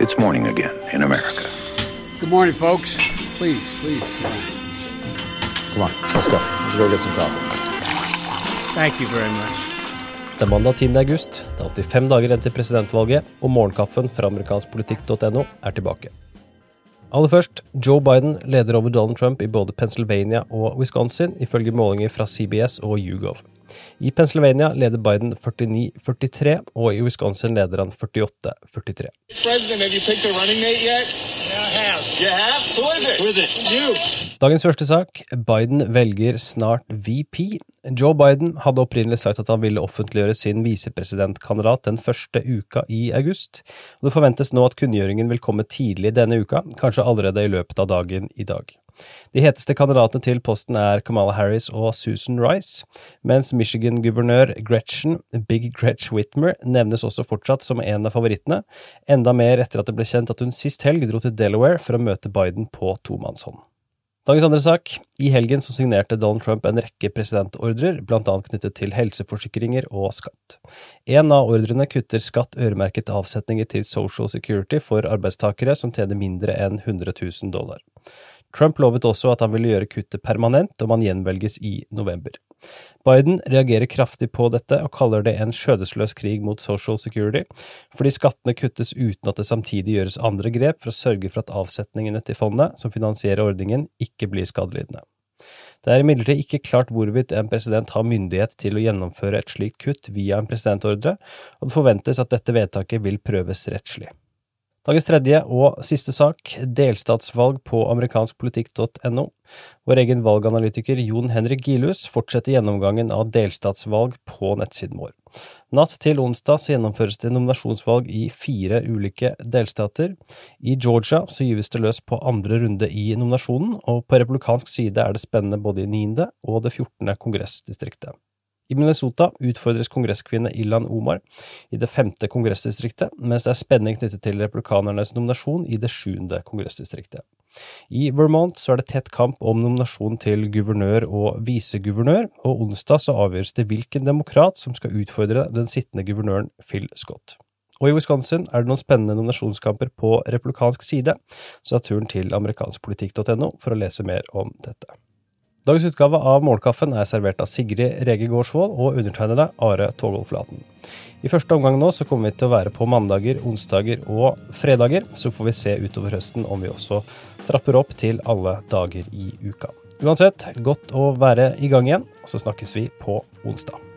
It's morning again in America. Good morning, folks. Please, please. Come on, let's go. Let's go get some coffee. Thank you very much. Det er mandag 10. august. Det er 85 dager igjen til presidentvalget, og morgenkaffen fra amerikanskpolitikk.no er tilbake. Aller først, Joe Biden leder over Donald Trump i både Pennsylvania og Wisconsin, ifølge målinger fra CBS og YouGov. I Pennsylvania leder Biden 49-43, og i Wisconsin leder han 48-43. President, have you picked a running mate yet? Yeah, I have. You have? Who is it? Who is it? You. Dagens første sak. Biden velger snart VP. Joe Biden hadde opprinnelig sagt at han ville offentliggjøre sin visepresidentkandidat den første uka i august. og Det forventes nå at kunngjøringen vil komme tidlig denne uka, kanskje allerede i løpet av dagen i dag. De heteste kandidatene til posten er Kamala Harris og Susan Rice, mens Michigan-guvernør Gretchen, Big Gretch Whitmer, nevnes også fortsatt som en av favorittene, enda mer etter at det ble kjent at hun sist helg dro til Delaware for å møte Biden på tomannshånd. Dagens andre sak. I helgen så signerte Donald Trump en rekke presidentordrer, blant annet knyttet til helseforsikringer og skatt. En av ordrene kutter skatt øremerket avsetninger til Social Security for arbeidstakere som tjener mindre enn 100 000 dollar. Trump lovet også at han ville gjøre kuttet permanent om han gjenvelges i november. Biden reagerer kraftig på dette og kaller det en skjødesløs krig mot Social Security, fordi skattene kuttes uten at det samtidig gjøres andre grep for å sørge for at avsetningene til fondet, som finansierer ordningen, ikke blir skadelidende. Det er imidlertid ikke klart hvorvidt en president har myndighet til å gjennomføre et slikt kutt via en presidentordre, og det forventes at dette vedtaket vil prøves rettslig. Dagens tredje og siste sak, delstatsvalg på amerikanskpolitikk.no. Vår egen valganalytiker Jon Henrik Gilhus fortsetter gjennomgangen av delstatsvalg på nettsiden vår. Natt til onsdag så gjennomføres det nominasjonsvalg i fire ulike delstater. I Georgia så gyves det løs på andre runde i nominasjonen, og på republikansk side er det spennende både i 9. og det 14. kongressdistriktet. I Minnesota utfordres kongresskvinne Ilhan Omar i det femte kongressdistriktet, mens det er spenning knyttet til republikanernes nominasjon i det sjuende kongressdistriktet. I Vermont så er det tett kamp om nominasjon til guvernør og viseguvernør, og onsdag så avgjøres det hvilken demokrat som skal utfordre den sittende guvernøren Phil Scott. Og i Wisconsin er det noen spennende nominasjonskamper på republikansk side, så ta turen til amerikanskpolitikk.no for å lese mer om dette. Dagens utgave av Morgenkaffen er servert av Sigrid Rege Gårdsvold og undertegnede Are Togolflaten. I første omgang nå så kommer vi til å være på mandager, onsdager og fredager. Så får vi se utover høsten om vi også trapper opp til alle dager i uka. Uansett, godt å være i gang igjen, og så snakkes vi på onsdag.